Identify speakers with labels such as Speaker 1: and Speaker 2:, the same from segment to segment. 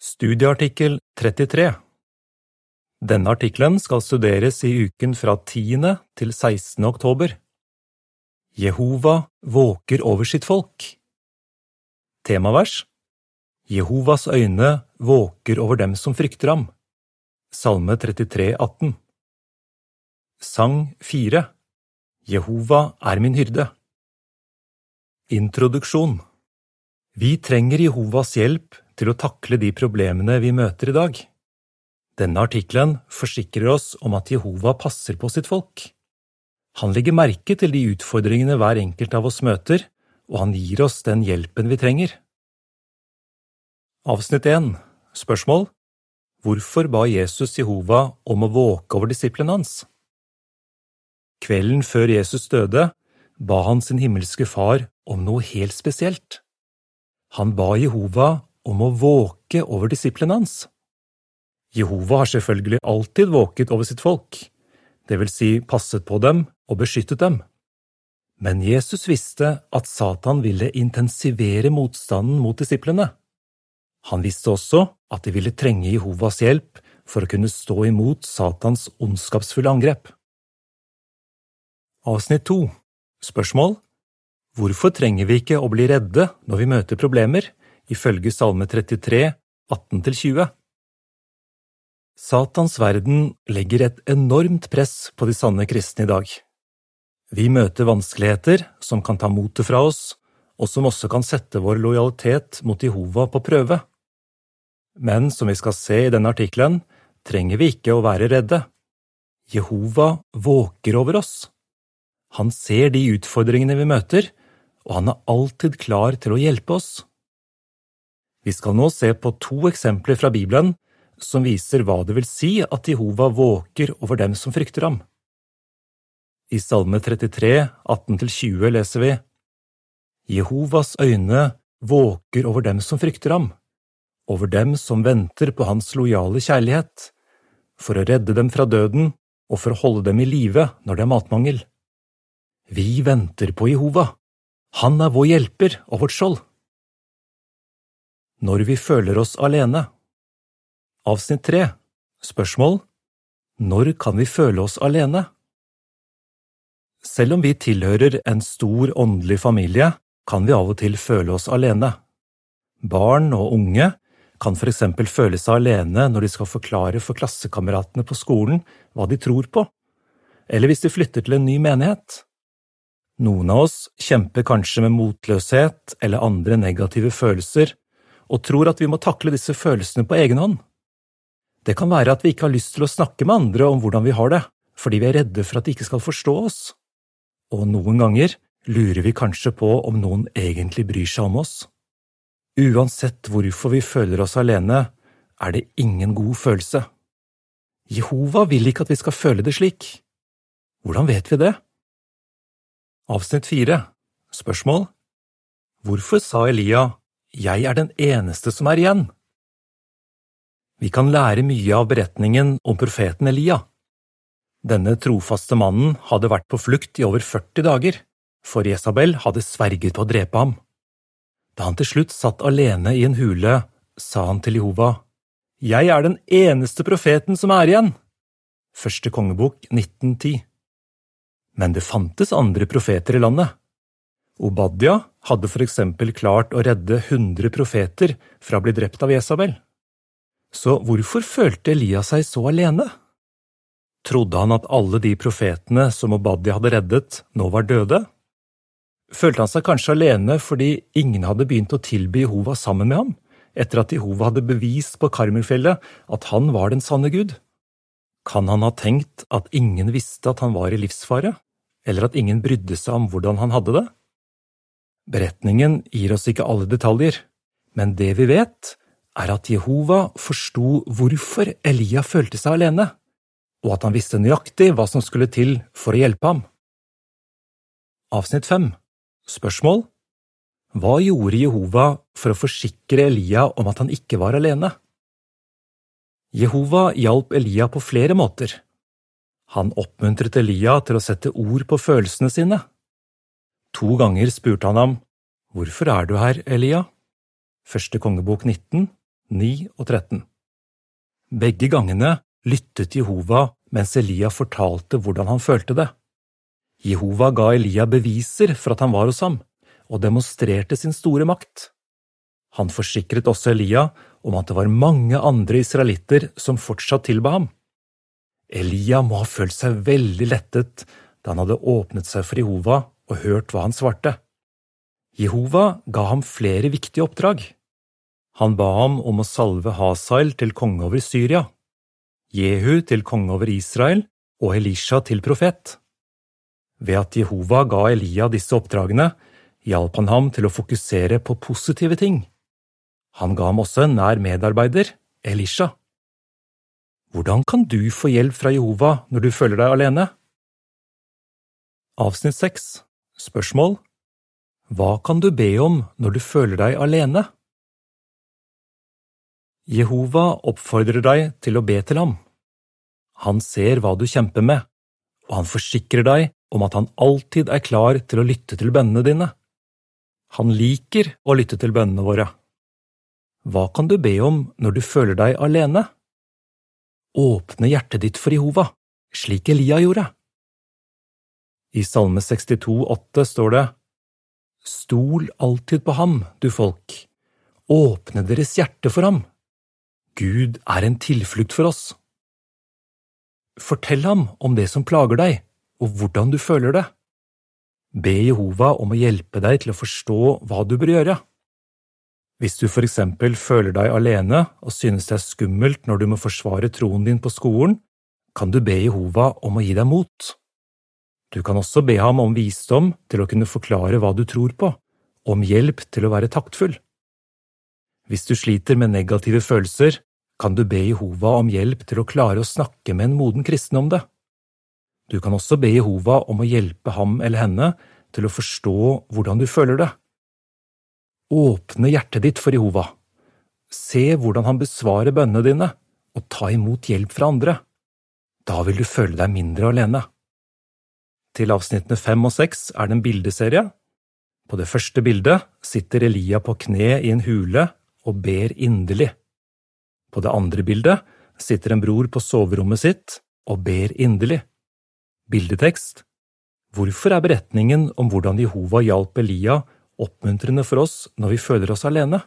Speaker 1: Studieartikkel 33 Denne artikkelen skal studeres i uken fra 10. til 16. oktober. Jehova våker over sitt folk. Temavers Jehovas øyne våker over dem som frykter ham. Salme 33, 18 Sang 4 Jehova er min hyrde. Introduksjon Vi trenger Jehovas hjelp til å takle de problemene vi møter i dag. Denne artikkelen forsikrer oss om at Jehova passer på sitt folk. Han legger merke til de utfordringene hver enkelt av oss møter, og han gir oss den hjelpen vi trenger. Avsnitt 1 Spørsmål Hvorfor ba Jesus Jehova om å våke over disiplene hans? Kvelden før Jesus døde, ba han sin himmelske far om noe helt spesielt. Han ba Jehova om å våke over disiplene hans. Jehova har selvfølgelig alltid våket over sitt folk, det vil si passet på dem og beskyttet dem. Men Jesus visste at Satan ville intensivere motstanden mot disiplene. Han visste også at de ville trenge Jehovas hjelp for å kunne stå imot Satans ondskapsfulle angrep. Avsnitt 2 Spørsmål Hvorfor trenger vi ikke å bli redde når vi møter problemer? Ifølge Salme 33, 18–20. Satans verden legger et enormt press på de sanne kristne i dag. Vi møter vanskeligheter som kan ta motet fra oss, og som også kan sette vår lojalitet mot Jehova på prøve. Men som vi skal se i denne artikkelen, trenger vi ikke å være redde. Jehova våker over oss. Han ser de utfordringene vi møter, og han er alltid klar til å hjelpe oss. Vi skal nå se på to eksempler fra Bibelen som viser hva det vil si at Jehova våker over dem som frykter ham. I Salme 33, 18–20 leser vi Jehovas øyne våker over dem som frykter ham, over dem som venter på hans lojale kjærlighet, for å redde dem fra døden og for å holde dem i live når det er matmangel. Vi venter på Jehova. Han er vår hjelper og vårt skjold. Når vi føler oss alene Avsnitt tre Spørsmål Når kan vi føle oss alene? Selv om vi tilhører en stor åndelig familie, kan vi av og til føle oss alene. Barn og unge kan for eksempel føle seg alene når de skal forklare for klassekameratene på skolen hva de tror på, eller hvis de flytter til en ny menighet. Noen av oss kjemper kanskje med motløshet eller andre negative følelser og tror at vi må takle disse følelsene på egen hånd. Det kan være at vi ikke har lyst til å snakke med andre om hvordan vi har det, fordi vi er redde for at de ikke skal forstå oss. Og noen ganger lurer vi kanskje på om noen egentlig bryr seg om oss. Uansett hvorfor vi føler oss alene, er det ingen god følelse. Jehova vil ikke at vi skal føle det slik. Hvordan vet vi det? Avsnitt fire Spørsmål Hvorfor sa Elia jeg er den eneste som er igjen. Vi kan lære mye av beretningen om profeten Elia. Denne trofaste mannen hadde vært på flukt i over 40 dager, for Jesabel hadde sverget på å drepe ham. Da han til slutt satt alene i en hule, sa han til Jehova, Jeg er den eneste profeten som er igjen. Første kongebok 1910 Men det fantes andre profeter i landet. Obadia hadde for eksempel klart å redde hundre profeter fra å bli drept av Jesabel. Så hvorfor følte Elias seg så alene? Trodde han at alle de profetene som Obadia hadde reddet, nå var døde? Følte han seg kanskje alene fordi ingen hadde begynt å tilby Jehova sammen med ham, etter at Jehova hadde bevist på Karmelfjellet at han var den sanne Gud? Kan han ha tenkt at ingen visste at han var i livsfare, eller at ingen brydde seg om hvordan han hadde det? Beretningen gir oss ikke alle detaljer, men det vi vet, er at Jehova forsto hvorfor Elia følte seg alene, og at han visste nøyaktig hva som skulle til for å hjelpe ham. Avsnitt 5 Spørsmål Hva gjorde Jehova for å forsikre Elia om at han ikke var alene? Jehova hjalp Elia på flere måter. Han oppmuntret Elia til å sette ord på følelsene sine. To ganger spurte han ham, Hvorfor er du her, Elia? Første kongebok 19, 9 og 13. Begge gangene lyttet Jehova mens Elia fortalte hvordan han følte det. Jehova ga Elia beviser for at han var hos ham, og demonstrerte sin store makt. Han forsikret også Elia om at det var mange andre israelitter som fortsatt tilba ham. Elia må ha følt seg veldig lettet da han hadde åpnet seg for Jehova og hørt hva han svarte. Jehova ga ham flere viktige oppdrag. Han ba ham om å salve Hasael til konge over Syria, Jehu til konge over Israel og Elisha til profet. Ved at Jehova ga Elia disse oppdragene, hjalp han ham til å fokusere på positive ting. Han ga ham også en nær medarbeider, Elisha. Hvordan kan du få hjelp fra Jehova når du føler deg alene? Avsnitt 6 Spørsmål Hva kan du be om når du føler deg alene? Jehova oppfordrer deg til å be til ham. Han ser hva du kjemper med, og han forsikrer deg om at han alltid er klar til å lytte til bønnene dine. Han liker å lytte til bønnene våre. Hva kan du be om når du føler deg alene? Åpne hjertet ditt for Jehova, slik Elia gjorde. I Salme 62, 8 står det, Stol alltid på ham, du folk, åpne deres hjerte for ham. Gud er en tilflukt for oss. Fortell ham om det som plager deg, og hvordan du føler det. Be Jehova om å hjelpe deg til å forstå hva du bør gjøre. Hvis du for eksempel føler deg alene og synes det er skummelt når du må forsvare troen din på skolen, kan du be Jehova om å gi deg mot. Du kan også be ham om visdom til å kunne forklare hva du tror på, om hjelp til å være taktfull. Hvis du sliter med negative følelser, kan du be Jehova om hjelp til å klare å snakke med en moden kristen om det. Du kan også be Jehova om å hjelpe ham eller henne til å forstå hvordan du føler det. Åpne hjertet ditt for Jehova. Se hvordan han besvarer bønnene dine, og ta imot hjelp fra andre. Da vil du føle deg mindre alene. Til avsnittene fem og seks er det en bildeserie. På det første bildet sitter Elia på kne i en hule og ber inderlig. På det andre bildet sitter en bror på soverommet sitt og ber inderlig. Bildetekst Hvorfor er beretningen om hvordan Jehova hjalp Elia oppmuntrende for oss når vi føler oss alene?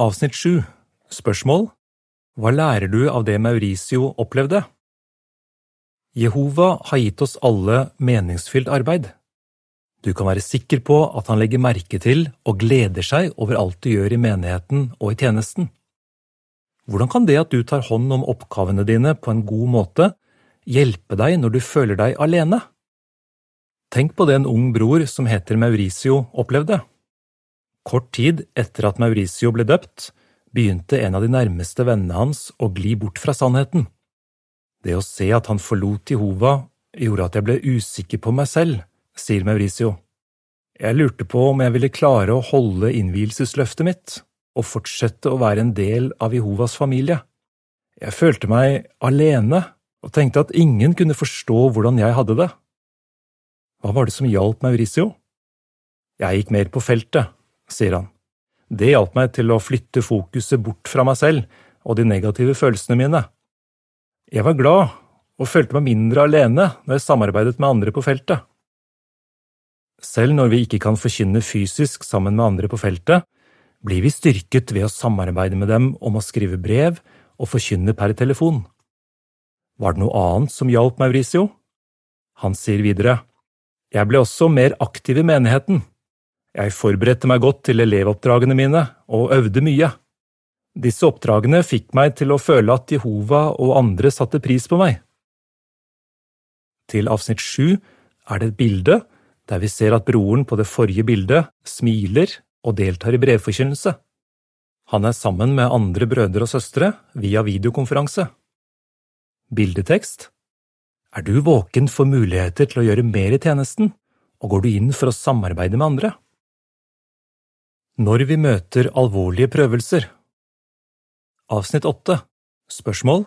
Speaker 1: Avsnitt sju Spørsmål Hva lærer du av det Mauricio opplevde? Jehova har gitt oss alle meningsfylt arbeid. Du kan være sikker på at han legger merke til og gleder seg over alt du gjør i menigheten og i tjenesten. Hvordan kan det at du tar hånd om oppgavene dine på en god måte, hjelpe deg når du føler deg alene? Tenk på det en ung bror som heter Mauricio opplevde. Kort tid etter at Mauricio ble døpt, begynte en av de nærmeste vennene hans å gli bort fra sannheten. Det å se at han forlot Jehova, gjorde at jeg ble usikker på meg selv sier Mauricio. Jeg lurte på om jeg ville klare å holde innvielsesløftet mitt og fortsette å være en del av Jehovas familie. Jeg følte meg alene og tenkte at ingen kunne forstå hvordan jeg hadde det. Hva var det som hjalp Mauricio? Jeg gikk mer på feltet, sier han. Det hjalp meg til å flytte fokuset bort fra meg selv og de negative følelsene mine. Jeg var glad og følte meg mindre alene når jeg samarbeidet med andre på feltet. Selv når vi ikke kan forkynne fysisk sammen med andre på feltet, blir vi styrket ved å samarbeide med dem om å skrive brev og forkynne per telefon. Var det noe annet som hjalp Mauricio? Han sier videre, Jeg ble også mer aktiv i menigheten. Jeg forberedte meg godt til elevoppdragene mine og øvde mye. Disse oppdragene fikk meg til å føle at Jehova og andre satte pris på meg. Til avsnitt sju er det et bilde der vi ser at broren på det forrige bildet smiler og deltar i brevforkynnelse. Han er sammen med andre brødre og søstre via videokonferanse. Bildetekst Er du våken for muligheter til å gjøre mer i tjenesten, og går du inn for å samarbeide med andre? Når vi møter alvorlige prøvelser Avsnitt 8 Spørsmål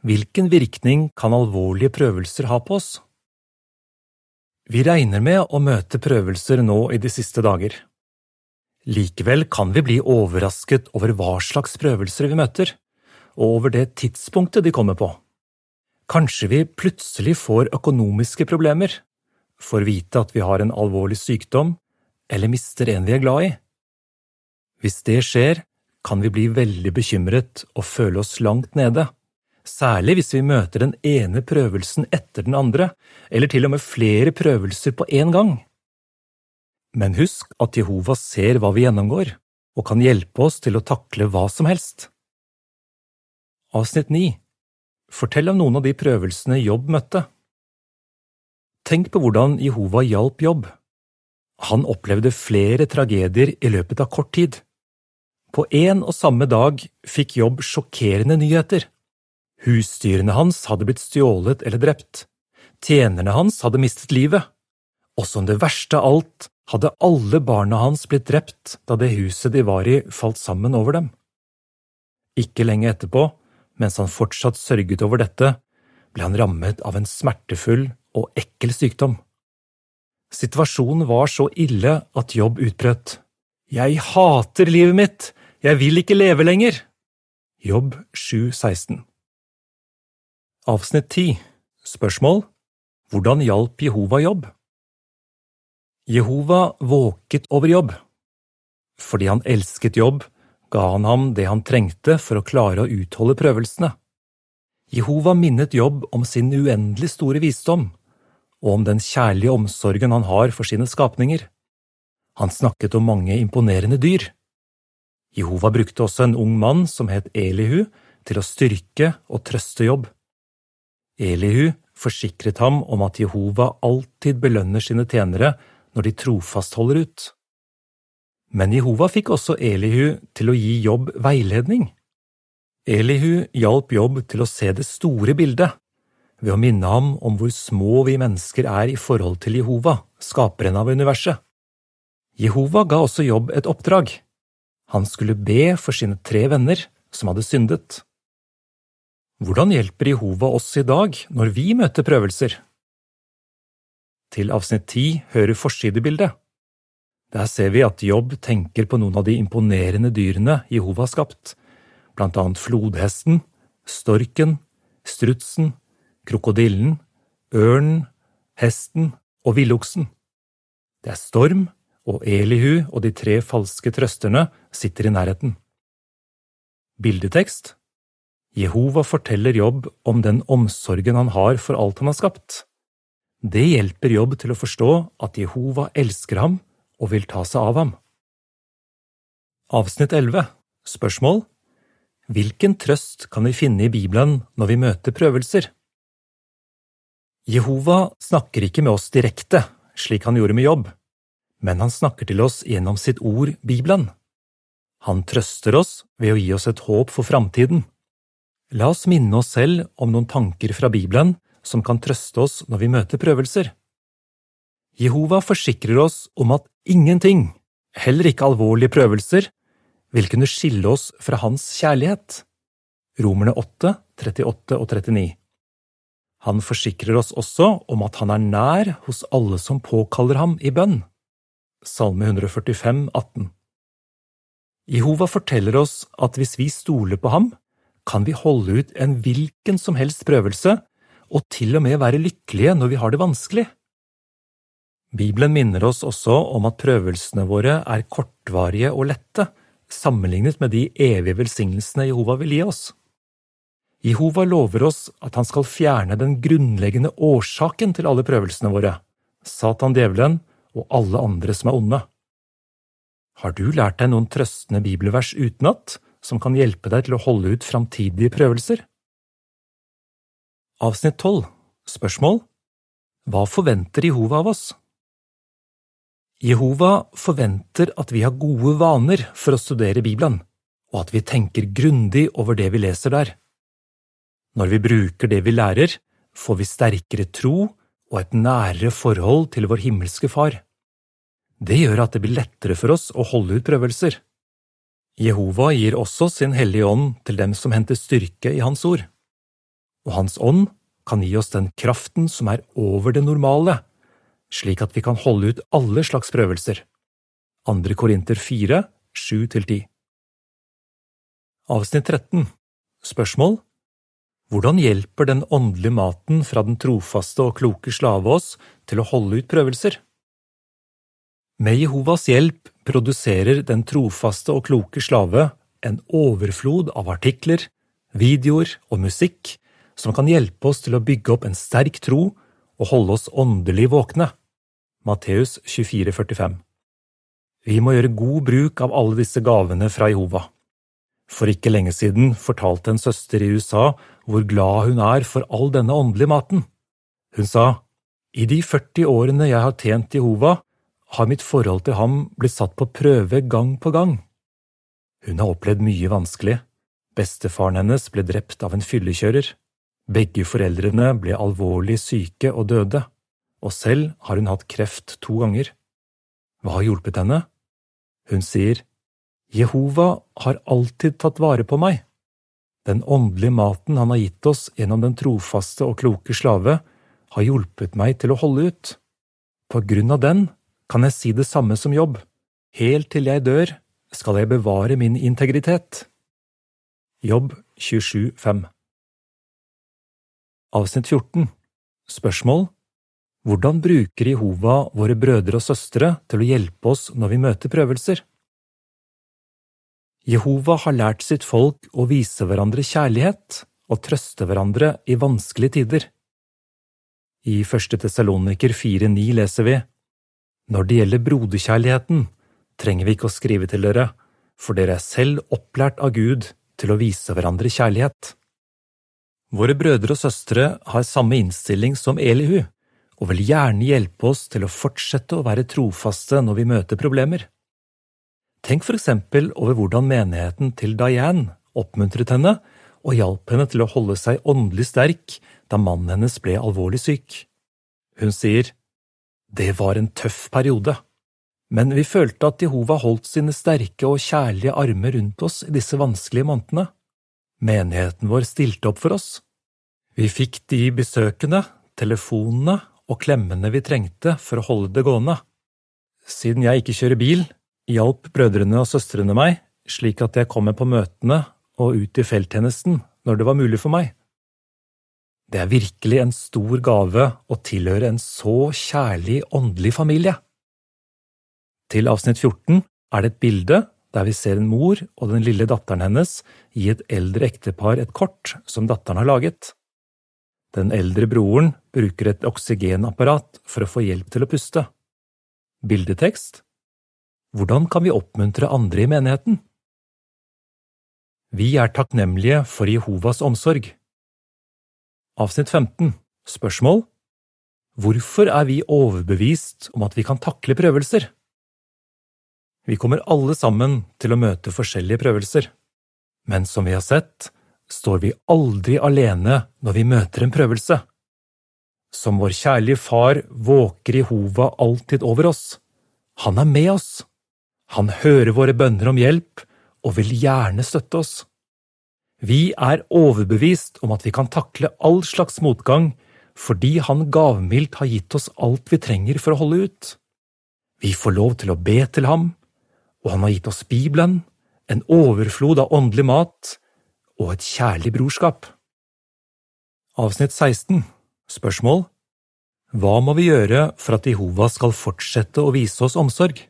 Speaker 1: Hvilken virkning kan alvorlige prøvelser ha på oss? Vi regner med å møte prøvelser nå i de siste dager. Likevel kan vi bli overrasket over hva slags prøvelser vi møter, og over det tidspunktet de kommer på. Kanskje vi plutselig får økonomiske problemer, får vite at vi har en alvorlig sykdom, eller mister en vi er glad i. Hvis det skjer, kan vi bli veldig bekymret og føle oss langt nede, særlig hvis vi møter den ene prøvelsen etter den andre, eller til og med flere prøvelser på én gang. Men husk at Jehova ser hva vi gjennomgår, og kan hjelpe oss til å takle hva som helst. Avsnitt 9 Fortell om noen av de prøvelsene Jobb møtte. Tenk på hvordan Jehova hjalp Jobb. Han opplevde flere tragedier i løpet av kort tid. På en og samme dag fikk Jobb sjokkerende nyheter. Husdyrene hans hadde blitt stjålet eller drept. Tjenerne hans hadde mistet livet. Og som det verste av alt hadde alle barna hans blitt drept da det huset de var i, falt sammen over dem. Ikke lenge etterpå, mens han fortsatt sørget over dette, ble han rammet av en smertefull og ekkel sykdom. Situasjonen var så ille at Jobb utbrøt. Jeg hater livet mitt, jeg vil ikke leve lenger! Jobb 7,16 Avsnitt 10 Spørsmål Hvordan hjalp Jehova Jobb? Jehova våket over Jobb. Fordi han elsket Jobb, ga han ham det han trengte for å klare å utholde prøvelsene. Jehova minnet Jobb om sin uendelig store visdom, og om den kjærlige omsorgen han har for sine skapninger. Han snakket om mange imponerende dyr. Jehova brukte også en ung mann som het Elihu, til å styrke og trøste Jobb. Elihu forsikret ham om at Jehova alltid belønner sine tjenere når de trofast holder ut. Men Jehova fikk også Elihu til å gi Jobb veiledning. Elihu hjalp Jobb til å se det store bildet, ved å minne ham om hvor små vi mennesker er i forhold til Jehova, skaperen av universet. Jehova ga også Jobb et oppdrag. Han skulle be for sine tre venner som hadde syndet. Hvordan hjelper Jehova oss i dag når vi møter prøvelser? Til avsnitt ti hører forsidebildet. Der ser vi at Jobb tenker på noen av de imponerende dyrene Jehova har skapt, blant annet flodhesten, storken, strutsen, krokodillen, ørnen, hesten og villoksen. Det er storm, og Elihu og de tre falske trøsterne sitter i nærheten. Bildetekst Jehova forteller Jobb om den omsorgen han har for alt han har skapt. Det hjelper Jobb til å forstå at Jehova elsker ham og vil ta seg av ham. Avsnitt 11 Spørsmål Hvilken trøst kan vi finne i Bibelen når vi møter prøvelser? Jehova snakker ikke med oss direkte, slik han gjorde med Jobb, men han snakker til oss gjennom sitt ord, Bibelen. Han trøster oss ved å gi oss et håp for framtiden. La oss minne oss selv om noen tanker fra Bibelen som kan trøste oss når vi møter prøvelser. Jehova forsikrer oss om at ingenting, heller ikke alvorlige prøvelser, vil kunne skille oss fra hans kjærlighet. Romerne 8, 38 og 39 Han forsikrer oss også om at han er nær hos alle som påkaller ham i bønn. Salme 145, 18 Jehova forteller oss at hvis vi stoler på ham, kan vi holde ut en hvilken som helst prøvelse og til og med være lykkelige når vi har det vanskelig. Bibelen minner oss også om at prøvelsene våre er kortvarige og lette, sammenlignet med de evige velsignelsene Jehova vil gi oss. Jehova lover oss at han skal fjerne den grunnleggende årsaken til alle prøvelsene våre, Satan djevelen og alle andre som er onde. Har du lært deg noen trøstende bibelvers utenat som kan hjelpe deg til å holde ut framtidige prøvelser? Avsnitt 12 Spørsmål Hva forventer Jehova av oss? Jehova forventer at vi har gode vaner for å studere Bibelen, og at vi tenker grundig over det vi leser der. Når vi bruker det vi lærer, får vi sterkere tro og et nærere forhold til vår himmelske Far. Det gjør at det blir lettere for oss å holde ut prøvelser. Jehova gir også sin Hellige Ånd til dem som henter styrke i Hans ord og Hans ånd kan gi oss den kraften som er over det normale, slik at vi kan holde ut alle slags prøvelser. 2. Korinter 4, 7–10. Avsnitt 13 Spørsmål Hvordan hjelper den åndelige maten fra den trofaste og kloke slave oss til å holde ut prøvelser? Med Jehovas hjelp produserer den trofaste og kloke slave en overflod av artikler, videoer og musikk som kan hjelpe oss til å bygge opp en sterk tro og holde oss åndelig våkne. Matteus 24, 45 Vi må gjøre god bruk av alle disse gavene fra Jehova. For ikke lenge siden fortalte en søster i USA hvor glad hun er for all denne åndelige maten. Hun sa, I de 40 årene jeg har tjent Jehova, har mitt forhold til ham blitt satt på prøve gang på gang. Hun har opplevd mye vanskelig. Bestefaren hennes ble drept av en fyllekjører. Begge foreldrene ble alvorlig syke og døde, og selv har hun hatt kreft to ganger. Hva har hjulpet henne? Hun sier, Jehova har alltid tatt vare på meg. Den åndelige maten han har gitt oss gjennom den trofaste og kloke slave, har hjulpet meg til å holde ut. På grunn av den kan jeg si det samme som jobb. Helt til jeg dør, skal jeg bevare min integritet. Jobb 27,5 Avsnitt 14 Spørsmål Hvordan bruker Jehova våre brødre og søstre til å hjelpe oss når vi møter prøvelser? Jehova har lært sitt folk å vise hverandre kjærlighet og trøste hverandre i vanskelige tider. I første Tessaloniker 4,9 leser vi, Når det gjelder broderkjærligheten, trenger vi ikke å skrive til dere, for dere er selv opplært av Gud til å vise hverandre kjærlighet. Våre brødre og søstre har samme innstilling som Elihu, og vil gjerne hjelpe oss til å fortsette å være trofaste når vi møter problemer. Tenk for eksempel over hvordan menigheten til Diane oppmuntret henne og hjalp henne til å holde seg åndelig sterk da mannen hennes ble alvorlig syk. Hun sier, Det var en tøff periode, men vi følte at Jehova holdt sine sterke og kjærlige armer rundt oss i disse vanskelige månedene. Menigheten vår stilte opp for oss. Vi fikk de besøkende, telefonene og klemmene vi trengte for å holde det gående. Siden jeg ikke kjører bil, hjalp brødrene og søstrene meg slik at jeg kommer på møtene og ut i felttjenesten når det var mulig for meg. Det er virkelig en stor gave å tilhøre en så kjærlig åndelig familie. Til avsnitt 14 er det et bilde der vi ser en mor og den lille datteren hennes gi et eldre ektepar et kort som datteren har laget. Den eldre broren bruker et oksygenapparat for å få hjelp til å puste. Bildetekst hvordan kan vi oppmuntre andre i menigheten? Vi er takknemlige for Jehovas omsorg. Avsnitt 15 Spørsmål Hvorfor er vi overbevist om at vi kan takle prøvelser? Vi kommer alle sammen til å møte forskjellige prøvelser, men som vi har sett, står vi aldri alene når vi møter en prøvelse. Som vår kjærlige far våker Jehova alltid over oss. Han er med oss. Han hører våre bønner om hjelp og vil gjerne støtte oss. Vi er overbevist om at vi kan takle all slags motgang fordi Han gavmildt har gitt oss alt vi trenger for å holde ut. Vi får lov til å be til ham, og han har gitt oss Bibelen, en overflod av åndelig mat og et kjærlig brorskap. Avsnitt 16 Spørsmål Hva må vi gjøre for at Jehova skal fortsette å vise oss omsorg?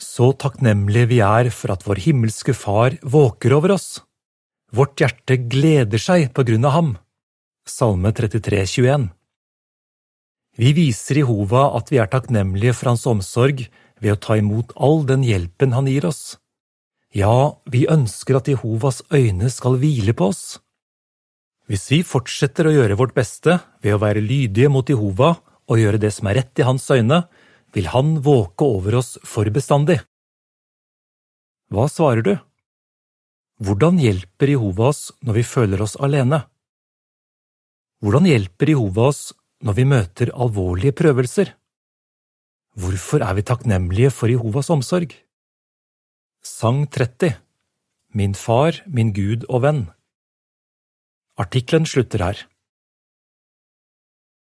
Speaker 1: Så takknemlige vi er for at vår himmelske Far våker over oss. Vårt hjerte gleder seg på grunn av ham. Salme 33, 21 Vi viser Jehova at vi er takknemlige for hans omsorg ved å ta imot all den hjelpen han gir oss. Ja, vi ønsker at Jehovas øyne skal hvile på oss. Hvis vi fortsetter å gjøre vårt beste ved å være lydige mot Jehova og gjøre det som er rett i hans øyne, vil Han våke over oss for bestandig. Hva svarer du? Hvordan hjelper Jehova oss når vi føler oss alene? Hvordan hjelper Jehova oss når vi møter alvorlige prøvelser? Hvorfor er vi takknemlige for Jehovas omsorg? Sang 30 Min far, min Gud og venn Artikkelen slutter her.